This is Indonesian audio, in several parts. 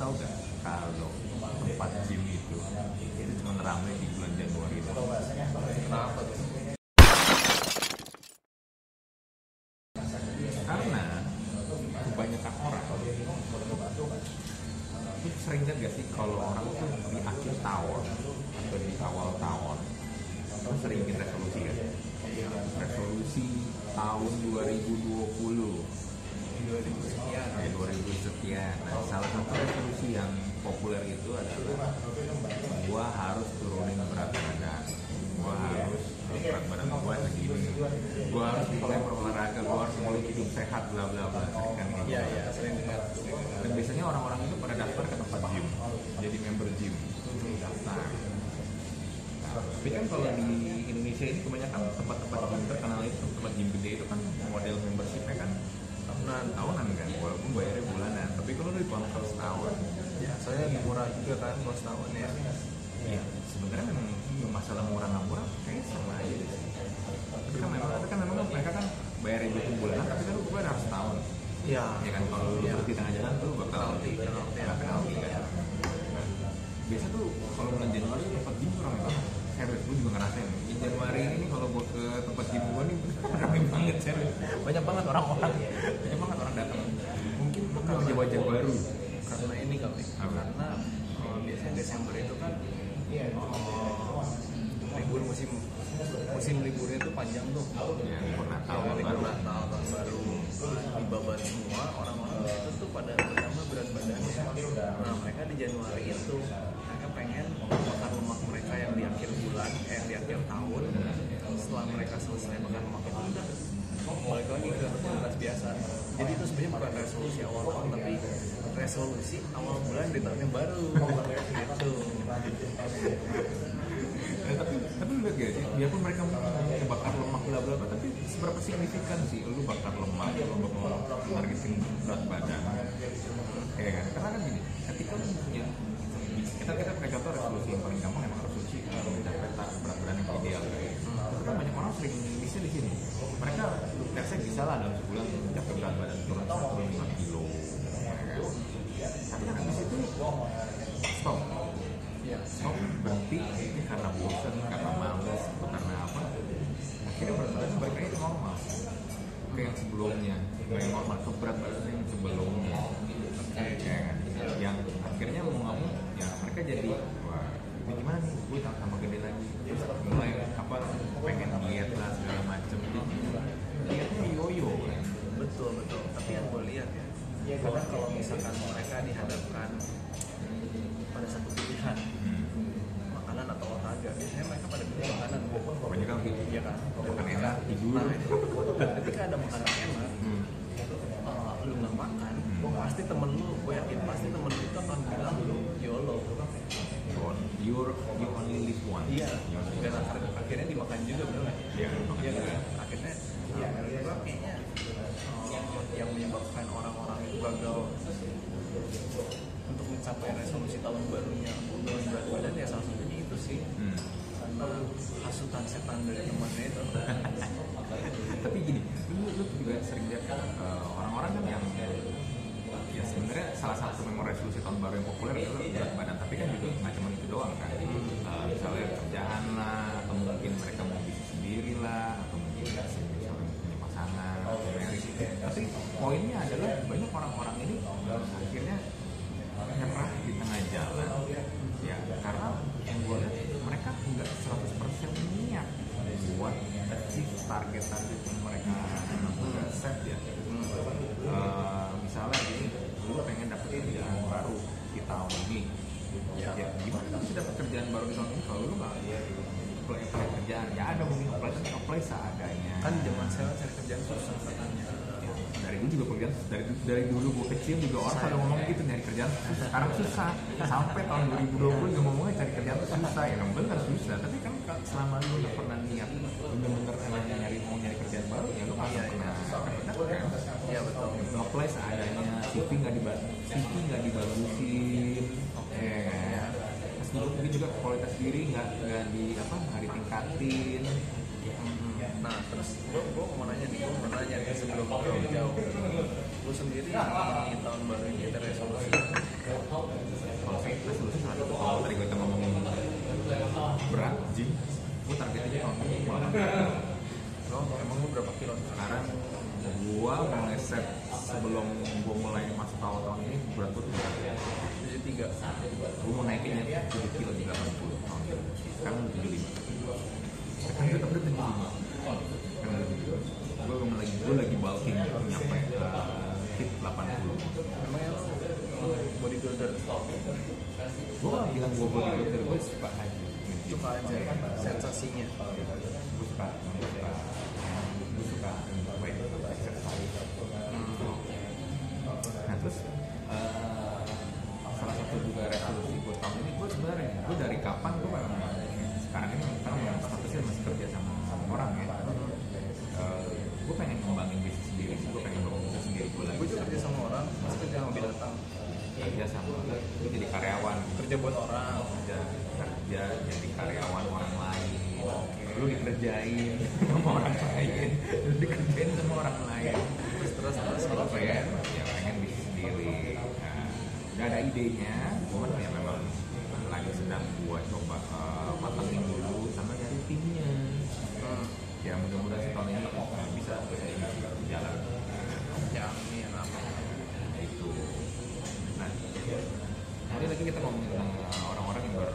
tahu gak kalau tempat gym itu itu cuma ramai di bulan Januari. Kenapa karena kebanyakan orang itu sering lihat gak sih kalau orang tuh di akhir tahun atau di awal tahun itu sering bikin resolusi kan? Resolusi tahun 2020 2000 sekian. kayak 2000 sekian nah, salah satu resolusi yang populer itu adalah gua harus turunin berat badan gua harus berat badan gua segini gua harus mulai berolahraga gua harus mulai hidup sehat bla bla bla sering kan gitu. Iya iya sering dengar. Dan biasanya orang-orang itu pada daftar ke tempat gym jadi member gym daftar tapi kan kalau di Indonesia ini kebanyakan tempat-tempat gym terkenal itu tempat gym gede itu kan model membershipnya kan tahunan tahunan kan walaupun bayarnya bulanan tapi kalau lu dikontrak setahun Ya, lebih murah juga kan kalau setahun ya. Iya, sebenarnya memang masalah murah nggak murah kayaknya sama aja deh. Tapi kan memang, tapi kan memang mereka kan bayar itu bulanan, tapi kan lu bayar harus setahun. Iya. Ya kan kalau lu Iya. berhenti tengah jalan tuh bakal Penalti, penalti. bakal penalti kan. Nah, Biasa tuh kalau bulan Januari tempat gym tuh ramai banget. Serius, gue juga ngerasain. Di Januari ini kalau gue ke tempat gue nih ramai banget serius. Banyak banget orang-orang. Banyak banget orang datang. Mungkin bukan wajah-wajah baru. Karena ini kali. Karena eh, biasanya Desember itu kan eh, libur musim musim liburnya itu panjang tuh. Ya, libur Natal, Ya, libur baru. Natal tahun baru dibabat semua orang-orang itu tuh pada bertambah berat badannya. Nah mereka di Januari itu mereka pengen bakar lemak mereka yang di akhir bulan, eh di akhir tahun. Setelah mereka selesai lemak itu udah balik lagi ke rutinitas biasa. Jadi itu sebenarnya bukan resolusi awal tahun tapi resolusi awal bulan di tahun yang baru. Gitu. Tapi tapi gak sih biarpun mereka bakar lemak bla bla tapi seberapa signifikan sih lu bakar lemak lu mau targetin berat badan ya kan karena kan gini ketika lu punya kita kita pakai contoh resolusi yang paling gampang emang resolusi uh, mencapai tar- berat badan yang ideal tapi kan banyak orang sering bisa di sini mereka let's say bisa lah dalam sebulan mencapai berat badan turun 105 kilo ya kan? tapi kan habis itu misalkan mereka dihadapkan pada satu pilihan hmm. makanan atau olahraga, biasanya mereka pada pilih makanan. banyak kan gitu Iya kan? makan enak tidur Nah, itu. ketika ada makanan enak, hmm. uh, lu nggak makan, pasti temen lu, gue yakin pasti temen lu itu akan bilang lu YOLO. You're, you only live once Iya. Dan akhir- akhirnya dimakan juga bener nggak? Iya, Iya kan? Akhirnya, ya, menurut gue kayaknya uh, yang menyebabkan orang-orang itu gagal untuk mencapai resolusi tahun barunya turun berat badan ya salah satunya itu sih. Hmm. hasutan setan dari temannya itu. Tapi gini lu, lu juga sering lihat kan eh, orang-orang kan yang ya sebenarnya salah satu memang resolusi tahun baru yang populer adalah berat badan Dulu juga kerjaan dari dari dulu gue kecil juga orang pada ngomong gitu nyari kerjaan sekarang susah. Sampai tahun 2020 juga ngomongnya cari kerjaan susah. Ya emang bener susah. Tapi kan ka- selama lu nggak pernah niat bener-bener emang nyari mau nyari kerjaan baru ya lu nggak Iya, pernah dapet kan? Iya betul. Apply seadanya CV nggak diba- CV nggak dibagusin. Oke. Meskipun mungkin juga kualitas diri nggak nggak di apa nggak ditingkatin nah terus gue gue mau nanya nih gue mau nanya nih sebelum kita jauh. Gue sendiri di tahun baru ini ada resolusi. Kalau saya resolusi salah satu. Kalau tadi gue ngomongin berat jing gue targetnya tahun ini lo emang gue berapa kilo sekarang? Gue set sebelum gue mulai masuk tahun-tahun ini berat gue tujuh tiga. Gue mau naikinnya tujuh kilo di delapan puluh tahun sekarang tujuh lima. Sekarang tetap tujuh lima gue lagi gue lagi bulking nyampe uh, hit 80 emangnya lo bodybuilder gue gak bilang gue bodybuilder gue suka aja. Suka aja sensasinya. Gue suka kerja jadi karyawan orang lain. Lu dikerjain sama orang lain. Lu dikerjain sama orang lain. Terus terus terus kalau pengen ya pengen bisnis sendiri. Nah, udah ada idenya. Cuman ya memang lagi sedang buat coba eh, matangin dulu sama dari timnya. Hmm. ya mudah-mudahan setahun ini eh, bisa bisa ini jalan ya amin amin. Nah, itu. Nah hari lagi kita ngomongin tentang uh, orang-orang yang ber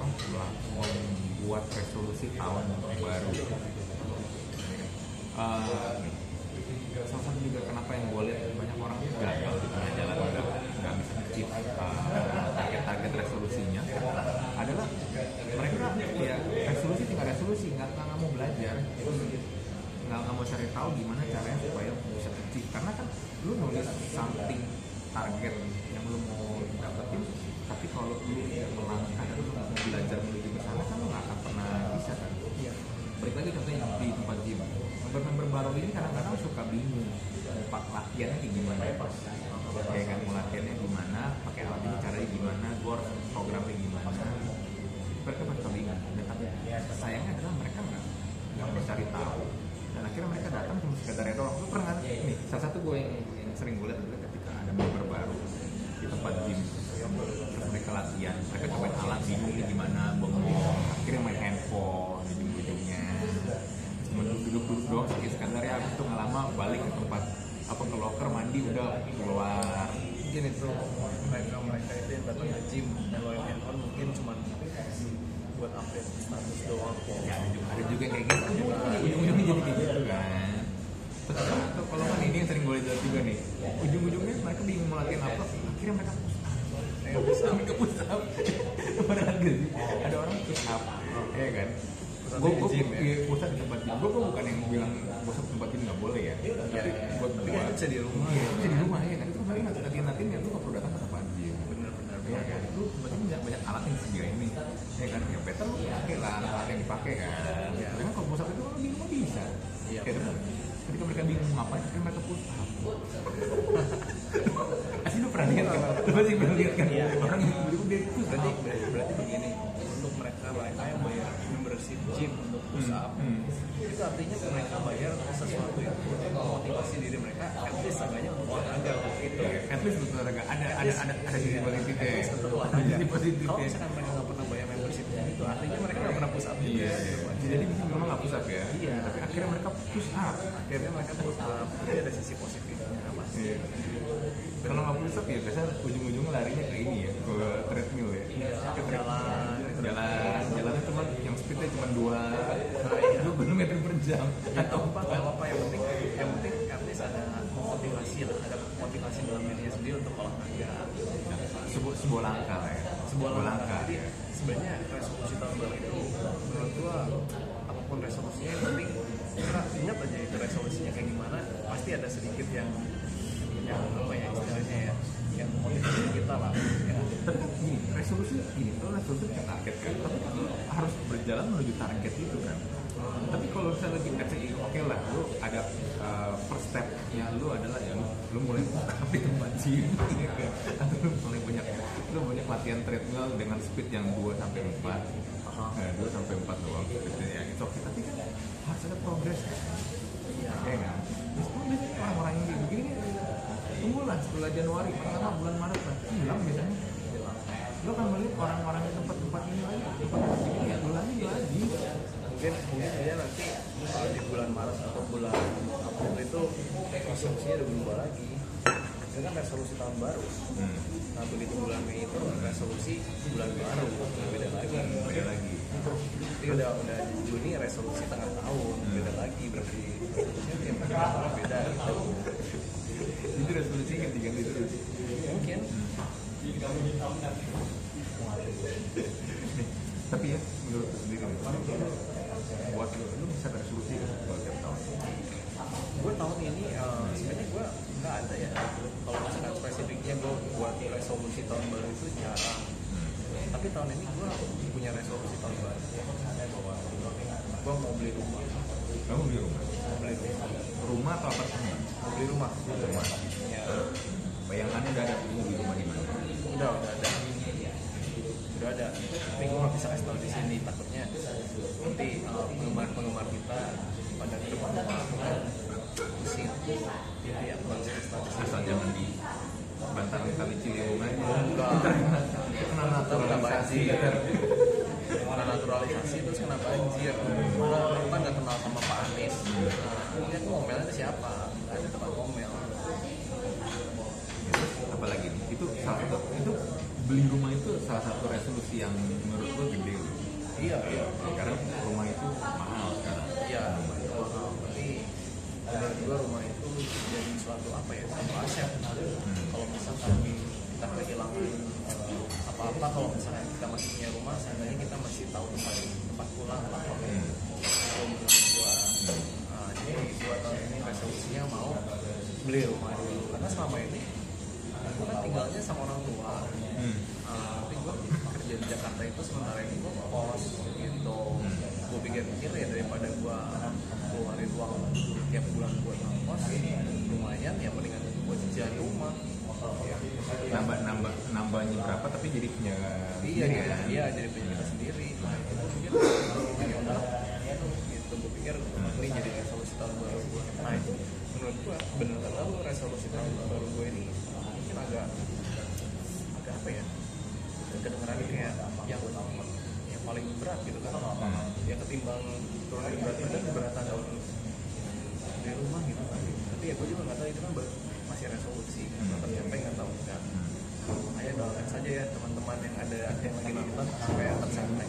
apa melakukan membuat resolusi tahun baru. Uh, salah satu juga kenapa yang gue lihat banyak orang gagal di tengah jalan nggak nggak bisa achieve uh, target-target resolusinya adalah mereka ya resolusi tinggal resolusi nggak nggak mau belajar. Nggak nggak mau cari tahu gimana caranya supaya bisa achieve. Karena kan lu nulis something target yang lu mau dapetin. Tapi kalau lu nggak melangkah dan mau belajar menuju ke sana kan lu nggak akan pernah bisa kan? Iya. Balik lagi contohnya di tempat gym. Member-member baru ini kadang-kadang suka bingung pak latihannya kayak gimana. Ya pas kayak kan latihannya gimana pakai alat ini mandi udah keluar. Mungkin itu mereka mereka itu yang datang ke gym. Ngeluarin handphone mungkin cuma buat update status doang. Ya ada juga, ada juga kayak gitu. Ujung-ujungnya jadi kayak gitu. Kan? Terus atau kalau kan ini yang sering gue lihat juga nih. Ujung-ujungnya mereka bingung mau latihan apa. Akhirnya mereka bisa mereka push up. Gak sih. Ada orang push up. Ya kan? Push up gue gue ya? push up di tempat gym. Gue bukan yang bilang push up di tempat gym nggak boleh ya tapi buat tapi gue kan bisa di rumah. Iya itu bisa di rumah ya kan itu kemarin nanti latihan ya lu nggak perlu datang ke tempat gym. Bener-bener ya kan? Lu berarti banyak banyak alat yang disediain nih ya kan? Ya better lu pakai lah alat yang dipakai kan. Iya. karena kalau push up itu orang di rumah bisa. Iya, benar. temen, ketika mereka bingung mau ngapain mereka Asli lu pernah lihat kan? Lu pasti pernah lihat kan? Iya. Orang yang tiba-tiba dia push berarti up berarti, begini untuk mereka mereka yang bayar membership gym untuk push up Hmm. itu artinya mereka bayar sesuatu yang memotivasi diri mereka at least agaknya untuk olahraga gitu At least betul agak ada ada ada ada sisi positifnya ya. Satu Ada olahraga sisi positifnya kalau misalkan mereka nggak pernah bayar membership itu artinya mereka push up juga Iya, gitu. jadi di sini memang nggak push up ya. Iya. Tapi akhirnya mereka push up. akhirnya mereka push up jadi ada sisi positifnya pasti Iya. Kalau nggak push up ya biasanya ujung-ujungnya larinya ke ini ya, ke treadmill ya. Ke treadmill. jalan Jalan, jalannya cuma yang speednya cuma dua, dua puluh meter per jam. ya nggak apa nggak apa yang penting yang penting at least ada motivasi lah ada motivasi dalam dirinya sendiri untuk olahraga Sebuah sebuah langkah ya. Sebuah langkah. langkah. Jadi ya. sebenarnya resolusi tahun baru itu menurut gua apa pun resolusinya yang penting kita ingat aja itu resolusinya kayak gimana pasti ada sedikit yang yang apa ya istilahnya ya yang motivasi kita lah ya. Tapi gini, resolusi gini, itu resolusi kan target kan. Tapi harus berjalan menuju target itu kan. Tapi kalau misalnya lagi oke lah, lu ada uh, first stepnya lu adalah ya lu, lu mulai buka di tempat gym, atau lu mulai banyak lu banyak latihan treadmill dengan speed yang 2 sampai 4 Nah, 2 sampai 4 doang. Gitu. Ya itu oke tapi kan harus ada progres ya kan? Terus kan biasanya orang-orang yang begini tunggulah setelah Januari pertama bulan Maret lah. Hilang biasanya. Lo kan melihat orang-orang di tempat-tempat ini lagi. Tempat ini ya bulannya lagi. Mungkin mungkin aja nanti di bulan Maret atau bulan April itu resolusinya udah berubah lagi. Itu kan resolusi tahun baru. Hmm. nah begitu bulan Mei itu resolusi bulan baru beda lagi. Beda lagi. Jadi udah udah Juni resolusi tengah tahun beda lagi. Berarti resolusinya tiap tahun beda. Gitu itu resolusi ganti-ganti terus. Mungkin. Nih, tapi ya menurut sendiri buat lu, bisa resolusi nggak buat tahun ini eh, sebenarnya gue nggak ada ya. Kalau misalkan spesifiknya gue buat resolusi tahun baru itu jarang. Tapi tahun ini gue punya resolusi tahun baru. Gue mau beli rumah. Kamu beli rumah? Mau beli rumah. Rumah atau apartemen? Mau beli rumah. Rumah. Ya bayangannya udah ada mau beli rumah di mana? Udah udah ada. Udah ada. Tapi gue nggak bisa kasih tahu di sini takutnya nanti uh, penggemar-penggemar kita pada ke depan rumah pusing jadi ya gue nggak bisa kasih tahu di sini asal jangan di bantaran kali Ciliwung aja Enggak. Kena naturalisasi. Banjir Kena naturalisasi terus kena banjir Karena aku kan gak kenal sama Pak Anies? Nah, ini aku ngomelnya itu siapa? Gak ada tempat ngomel. Apalagi nih itu salah satu itu beli rumah itu salah satu resolusi yang menurut gue gede. Iya, iya kehilangan eh, apa-apa Kalau misalkan kita masih punya rumah Seandainya kita masih tahu tempat tempat pulang lah. Kalau menurut gua Nah, jadi gua tahun ini resolusinya mau beli rumah dulu karena selama ini gua kan tinggalnya sama orang tua Hmm. Ah, tapi gua kerja di Jakarta itu sementara ini gua kos gitu gua pikir-pikir ya daripada gua keluarin uang tiap bulan buat ngekos lumayan ya mendingan gua jajan rumah. Nambah nambah nambahnya berapa tapi jadi punya iya sendiri iya kan? iya jadi punya kita sendiri. Nah itu udah gitu gue pikir ini jadi resolusi tahun baru gue nah itu menurut gue bener kata lu resolusi tahun baru gue ini mungkin agak agak apa ya kedengeran kayak yang yang paling berat gitu kan. Hmm. ya ketimbang turunin berat badan keberatan tahun di rumah gitu kan. Tapi ya gue juga nggak tahu itu kan masih resolusi. Hmm. tercapai nggak tahu? Enggak makanya doakan saja ya teman-teman yang ada yang lagi nonton supaya tercapai